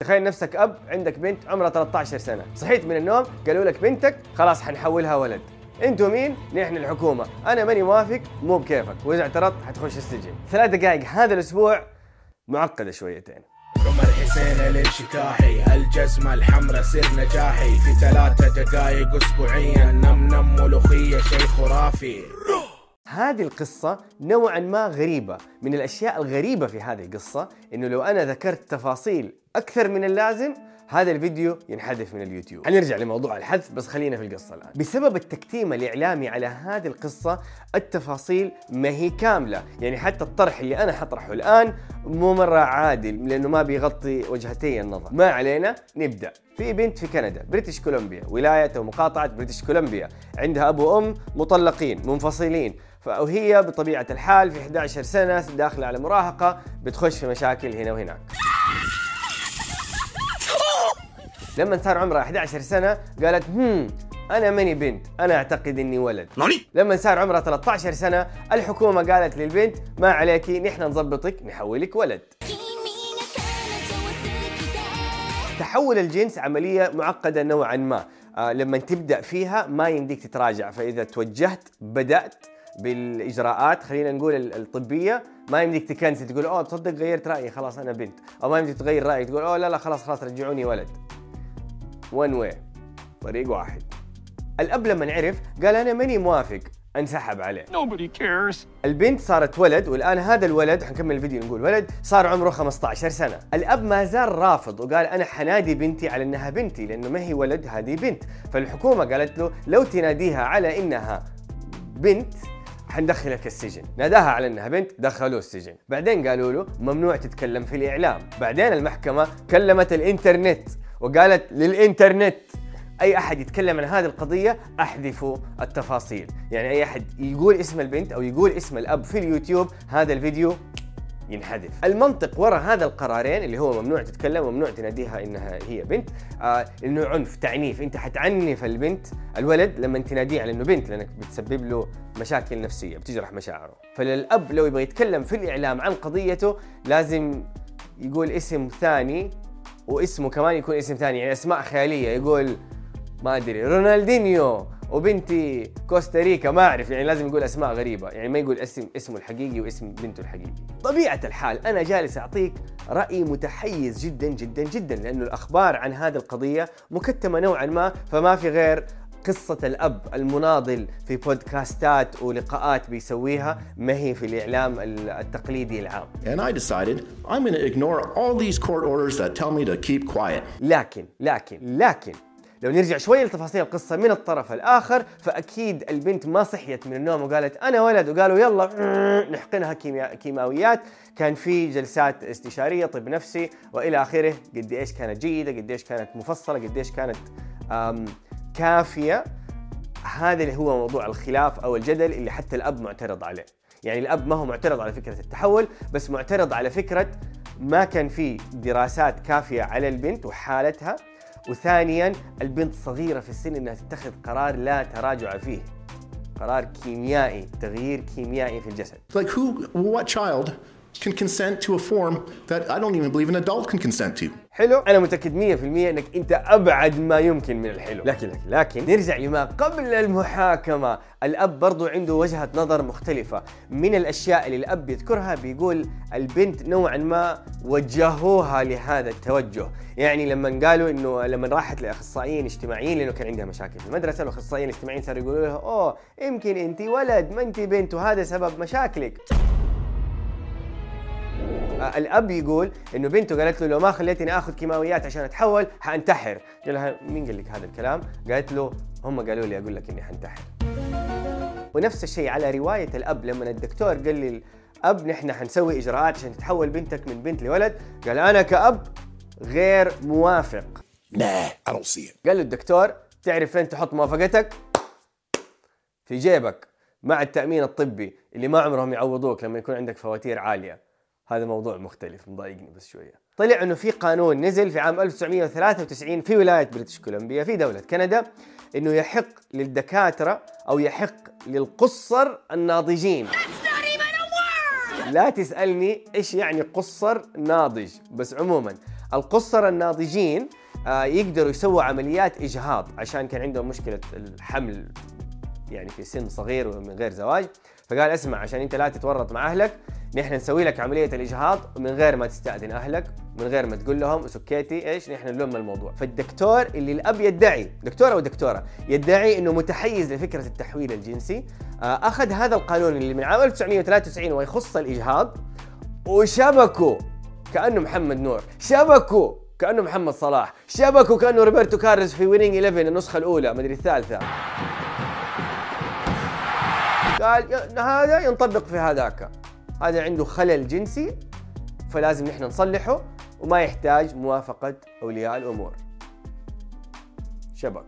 تخيل نفسك أب عندك بنت عمرها 13 سنة. صحيت من النوم قالوا لك بنتك خلاص حنحولها ولد. أنتوا مين؟ نحن الحكومة، أنا ماني موافق مو بكيفك، وإذا اعترضت حتخش السجن. ثلاث دقائق هذا الأسبوع معقدة شويتين. عمر حسين الانشكاحي الجزمة الحمراء سر نجاحي. في ثلاثة دقايق اسبوعيا نم نم ملوخية شيء خرافي. هذه القصة نوعا ما غريبة. من الأشياء الغريبة في هذه القصة إنه لو أنا ذكرت تفاصيل أكثر من اللازم هذا الفيديو ينحذف من اليوتيوب. حنرجع لموضوع الحذف بس خلينا في القصة الآن. بسبب التكتيم الإعلامي على هذه القصة التفاصيل ما هي كاملة. يعني حتى الطرح اللي أنا حطرحه الآن مو مرة عادل لأنه ما بيغطي وجهتي النظر. ما علينا نبدأ. في بنت في كندا بريتش كولومبيا. ولاية أو مقاطعة بريتش كولومبيا. عندها أبو وأم مطلقين منفصلين. وهي بطبيعة الحال في 11 سنة داخلة على مراهقة بتخش في مشاكل هنا وهناك. لما صار عمرها 11 سنة قالت هم أنا ماني بنت أنا أعتقد إني ولد. ناني؟ لما صار عمرها 13 سنة الحكومة قالت للبنت ما عليكي نحن نظبطك نحولك ولد. تحول الجنس عملية معقدة نوعا ما. آه لما تبدأ فيها ما يمديك تتراجع فإذا توجهت بدأت بالإجراءات خلينا نقول الطبية ما يمديك تكنسل تقول أوه تصدق غيرت رأيي خلاص أنا بنت. أو ما يمديك تغير رأيك تقول أوه لا لا خلاص خلاص رجعوني ولد. وان واي طريق واحد. الأب لما عرف قال أنا ماني موافق. انسحب عليه. Nobody cares. البنت صارت ولد والآن هذا الولد حنكمل الفيديو نقول ولد صار عمره 15 سنة. الأب ما زال رافض وقال أنا حنادي بنتي على إنها بنتي لأنه ما هي ولد هذه بنت. فالحكومة قالت له لو تناديها على إنها بنت حندخلك السجن. ناداها على إنها بنت دخلوه السجن. بعدين قالوا له ممنوع تتكلم في الإعلام. بعدين المحكمة كلمت الإنترنت. وقالت للإنترنت أي أحد يتكلم عن هذه القضية احذفوا التفاصيل. يعني أي أحد يقول اسم البنت أو يقول اسم الأب في اليوتيوب هذا الفيديو ينحذف. المنطق وراء هذا القرارين اللي هو ممنوع تتكلم وممنوع تناديها إنها هي بنت آه إنه عنف تعنيف. أنت حتعنف البنت الولد لما تناديه على إنه بنت لأنك بتسبب له مشاكل نفسية بتجرح مشاعره. فللأب لو يبغى يتكلم في الإعلام عن قضيته لازم يقول اسم ثاني واسمه كمان يكون اسم ثاني يعني أسماء خيالية يقول ما أدري رونالدينيو وبنتي كوستاريكا ما أعرف يعني لازم يقول أسماء غريبة يعني ما يقول اسم اسمه الحقيقي واسم بنته الحقيقي. طبيعة الحال أنا جالس أعطيك رأي متحيز جدا جدا جدا لأنه الأخبار عن هذه القضية مكتمة نوعا ما فما في غير قصة الأب المناضل في بودكاستات ولقاءات بيسويها ما هي في الإعلام التقليدي العام And I decided I'm going to ignore all these court orders that tell me to keep quiet. لكن لكن لكن لو نرجع شوي لتفاصيل القصة من الطرف الآخر فأكيد البنت ما صحيت من النوم وقالت أنا ولد وقالوا يلا نحقنها كيماويات كان في جلسات استشارية طب نفسي وإلى آخره قد إيش كانت جيدة قد إيش كانت مفصلة قد إيش كانت آم، كافية هذا اللي هو موضوع الخلاف أو الجدل اللي حتى الأب معترض عليه. يعني الأب ما هو معترض على فكرة التحول بس معترض على فكرة ما كان في دراسات كافية على البنت وحالتها. وثانيا البنت صغيرة في السن إنها تتخذ قرار لا تراجع فيه. قرار كيميائي تغيير كيميائي في الجسد. Like, who, what child can consent to a form that I don't even believe an adult can consent to? حلو؟ أنا متأكد 100% إنك أنت أبعد ما يمكن من الحلو. لكن لكن لكن نرجع لما قبل المحاكمة. الأب برضو عنده وجهة نظر مختلفة. من الأشياء اللي الأب يذكرها بيقول البنت نوعا ما وجهوها لهذا التوجه. يعني لما قالوا إنه لما راحت لأخصائيين اجتماعيين لأنه كان عندها مشاكل في المدرسة والاخصائيين الاجتماعيين صاروا يقولوا لها أوه يمكن انت ولد ما انت بنت وهذا سبب مشاكلك. الأب يقول إنه بنته قالت له لو ما خليتني آخذ كيماويات عشان أتحول حأنتحر. قال لها مين قال لك هذا الكلام؟ قالت له هم قالوا لي أقول لك إني حأنتحر. ونفس الشيء على رواية الأب لما الدكتور قال لي الأب نحن حنسوي إجراءات عشان تتحول بنتك من بنت لولد قال أنا كأب غير موافق. see it قال له الدكتور تعرف فين تحط موافقتك؟ في جيبك مع التأمين الطبي اللي ما عمرهم يعوضوك لما يكون عندك فواتير عالية. هذا موضوع مختلف مضايقني بس شوية. طلع إنه في قانون نزل في عام 1993 في ولاية بريتش كولومبيا في دولة كندا إنه يحق للدكاترة أو يحق للقصر الناضجين. لا تسألني إيش يعني قصر ناضج بس عموما القصر الناضجين آه، يقدروا يسووا عمليات إجهاض عشان كان عندهم مشكلة الحمل يعني في سن صغير ومن غير زواج. فقال اسمع عشان انت لا تتورط مع أهلك نحن نسوي لك عملية الإجهاض من غير ما تستأذن أهلك من غير ما تقول لهم سكيتي إيش؟ نحن نلم الموضوع. فالدكتور اللي الأب يدعي دكتور أو دكتورة يدعي إنه متحيز لفكرة التحويل الجنسي آه، أخذ هذا القانون اللي من عام 1993 ويخص الإجهاض وشبكوا كأنه محمد نور شبكوا كأنه محمد صلاح شبكوا كأنه روبرتو كارلوس في وينينج 11 النسخة الأولى مدري الثالثة. قال هذا ينطبق في هذاك. هذا عنده خلل جنسي فلازم نحن نصلحه وما يحتاج موافقة أولياء الأمور. شبك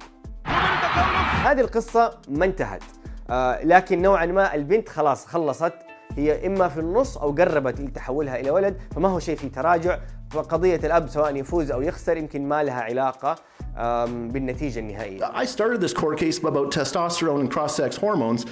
هذه القصة ما انتهت. آه لكن نوعا ما البنت خلاص خلصت. هي إما في النص أو قربت لتحولها إلى ولد فما هو شيء في تراجع. فقضية الأب سواء يفوز أو يخسر يمكن ما لها علاقة آم، بالنتيجة النهائية. I started this court case about testosterone and cross sex hormones.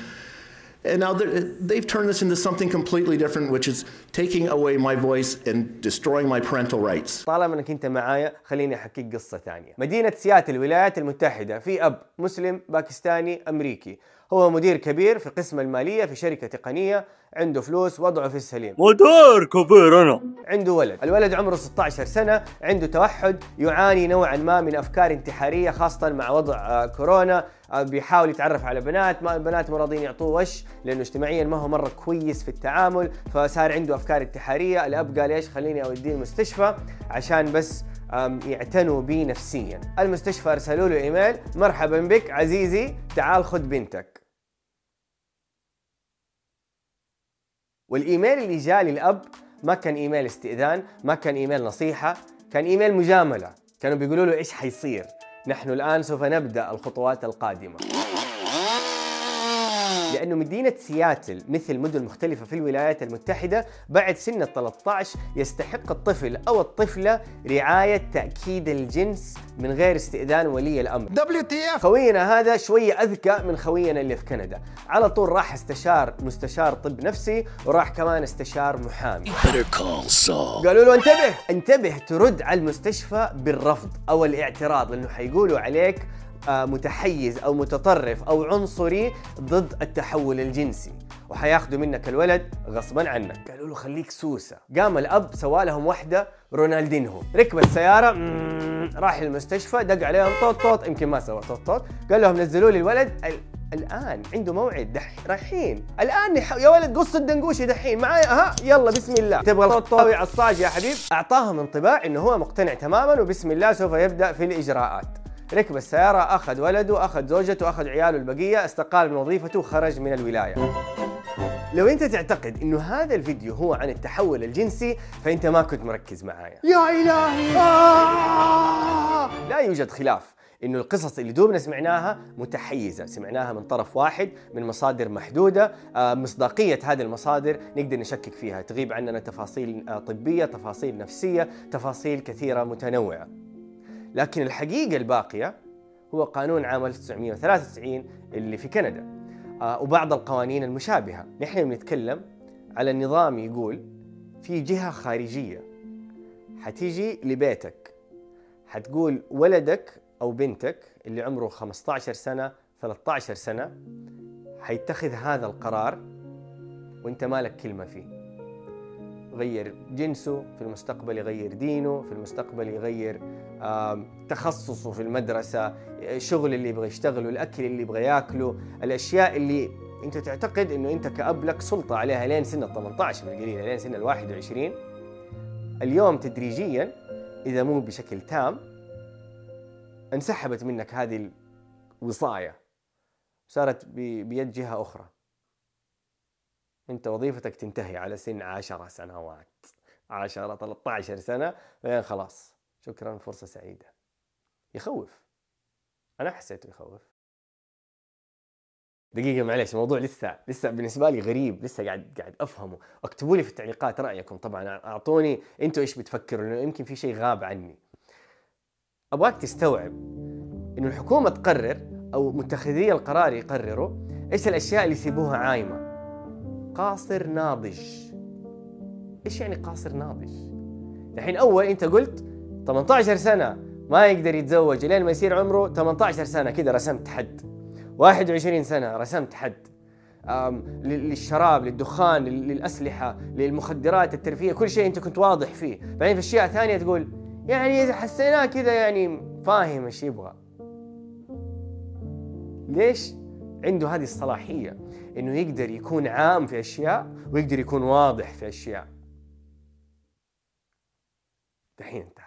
And now they're- they've turned this into something completely different, which is taking away my voice and destroying my parental rights. طالما انك انت معايا خليني احكيك قصه ثانيه. مدينه سياتل الولايات المتحده في اب مسلم باكستاني امريكي، هو مدير كبير في قسم المالية في شركة تقنية، عنده فلوس وضعه في السليم. مدير كبير أنا. عنده ولد، الولد عمره 16 سنة، عنده توحد، يعاني نوعا ما من أفكار انتحارية خاصة مع وضع آه، كورونا، آه، بيحاول يتعرف على بنات، ما البنات مو راضيين يعطوه وش؟ لأنه اجتماعيا ما هو مرة كويس في التعامل، فصار عنده أفكار انتحارية، الأب قال إيش؟ خليني أوديه المستشفى عشان بس يعتنوا بي نفسيا. المستشفى أرسلوا له إيميل، مرحبا بك عزيزي، تعال خذ بنتك. والإيميل اللي جاء للأب ما كان إيميل استئذان، ما كان إيميل نصيحة، كان إيميل مجاملة، كانوا بيقولوا له إيش حيصير؟ نحن الآن سوف نبدأ الخطوات القادمة. لأنه مدينة سياتل مثل مدن مختلفة في الولايات المتحدة بعد سن ال 13 يستحق الطفل أو الطفلة رعاية تأكيد الجنس من غير استئذان ولي الأمر. خوينا هذا شوية أذكى من خوينا اللي في كندا، على طول راح استشار مستشار طب نفسي وراح كمان استشار محامي. قالوا له انتبه انتبه ترد على المستشفى بالرفض أو الاعتراض لأنه حيقولوا عليك متحيز أو متطرف أو عنصري ضد التحول الجنسي. وحياخذوا منك الولد غصبا عنك. قالوا له خليك سوسة. قام الأب سوى لهم واحدة رونالدينهو. ركب السيارة راح المستشفى دق عليهم طوط طوط يمكن ما سوى طوط طوط. قال لهم نزلوا لي الولد. ال- الآن عنده موعد دح رايحين الآن نح... يا ولد قص الدنقوشي دحين معايا ها يلا بسم الله. تبغى الطاوي عصاج يا حبيب؟ أعطاهم انطباع إنه هو مقتنع تماما وبسم الله سوف يبدأ في الإجراءات. ركب السيارة أخذ ولده أخذ زوجته أخذ عياله البقية استقال من وظيفته وخرج من الولاية. لو أنت تعتقد انه هذا الفيديو هو عن التحول الجنسي فأنت ما كنت مركز معايا. يا إلهي! آه! لا يوجد خلاف انه القصص اللي دوبنا سمعناها متحيزة، سمعناها من طرف واحد من مصادر محدودة، آه، مصداقية هذه المصادر نقدر نشكك فيها، تغيب عننا تفاصيل آه، طبية، تفاصيل نفسية، تفاصيل كثيرة متنوعة. لكن الحقيقة الباقية هو قانون عام 1993 اللي في كندا. آه، وبعض القوانين المشابهة، نحن بنتكلم على النظام يقول في جهة خارجية. حتيجي لبيتك. حتقول ولدك أو بنتك اللي عمره 15 سنة 13 سنة حيتخذ هذا القرار وانت مالك كلمة فيه. يغير جنسه في المستقبل يغير دينه في المستقبل يغير تخصصه في المدرسة الشغل اللي يبغى يشتغله الأكل اللي يبغى ياكله الأشياء اللي أنت تعتقد أنه أنت كأب لك سلطة عليها لين سن ال 18 بالقليل لين سن ال 21 اليوم تدريجيا إذا مو بشكل تام انسحبت منك هذه الوصاية صارت بيد جهة أخرى. أنت وظيفتك تنتهي على سن 10 سنوات. 10 13 سنة بعدين خلاص. شكرا فرصة سعيدة. يخوف. أنا حسيته يخوف. دقيقة معلش الموضوع لسه لسه بالنسبة لي غريب لسه قاعد قاعد أفهمه. اكتبوا لي في التعليقات رأيكم. طبعا أعطوني أنتوا إيش بتفكروا لأنه يمكن في شيء غاب عني. أبغاك تستوعب انه الحكومة تقرر أو متخذي القرار يقرروا إيش الأشياء اللي يسيبوها عايمة. قاصر ناضج. إيش يعني قاصر ناضج؟ الحين أول أنت قلت 18 سنة ما يقدر يتزوج لين ما يصير عمره 18 سنة كذا رسمت حد. 21 سنة رسمت حد. للشراب للدخان لل- للأسلحة للمخدرات الترفيه كل شيء أنت كنت واضح فيه. بعدين في أشياء ثانية تقول يعني إذا حسيناه كذا يعني فاهم إيش يبغى. ليش؟ عنده هذه الصلاحية إنه يقدر يكون عام في أشياء ويقدر يكون واضح في أشياء. دحين انتهى.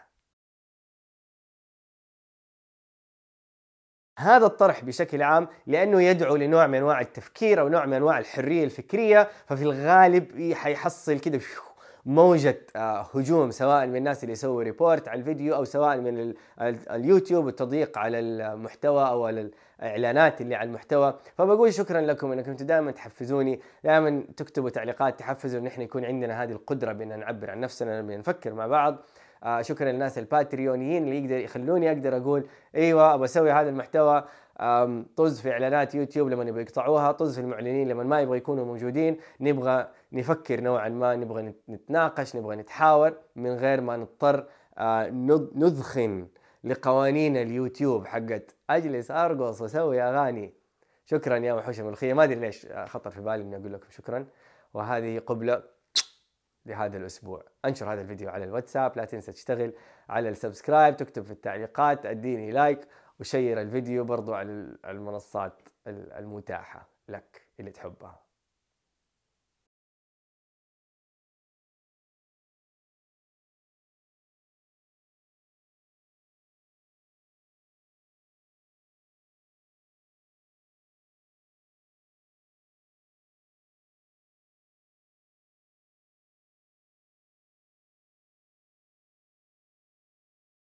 هذا الطرح بشكل عام لأنه يدعو لنوع من أنواع التفكير أو نوع من أنواع الحرية الفكرية ففي الغالب حيحصل كده موجة آه، هجوم سواء من الناس اللي يسووا ريبورت على الفيديو أو سواء من ال- ال- اليوتيوب والتضييق على المحتوى أو على الإعلانات اللي على المحتوى. فبقول شكرا لكم إنكم دائما تحفزوني دائما تكتبوا تعليقات تحفزوا إن إحنا يكون عندنا هذه القدرة بأن نعبر عن نفسنا لما نفكر مع بعض. آه شكرا للناس الباتريونيين اللي يقدر يخلوني أقدر أقول إيوه أبغى أسوي هذا المحتوى. طز في إعلانات يوتيوب لما يبغوا يقطعوها طز في المعلنين لما ما يبغى يكونوا موجودين. نبغى نفكر نوعا ما نبغى نت- نتناقش نبغى نتحاور. من غير ما نضطر آه، نذخن لقوانين اليوتيوب حقت أجلس أرقص وأسوي أغاني. شكرا يا وحوش الملوخيه ما أدري ليش آه، خطر في بالي إني أقول لكم شكرا. وهذه قبلة. لهذا الأسبوع. أنشر هذا الفيديو على الواتساب لا تنسى تشتغل على ال subscribe تكتب في التعليقات أديني like و share الفيديو برضو على المنصات المتاحة لك اللي تحبها.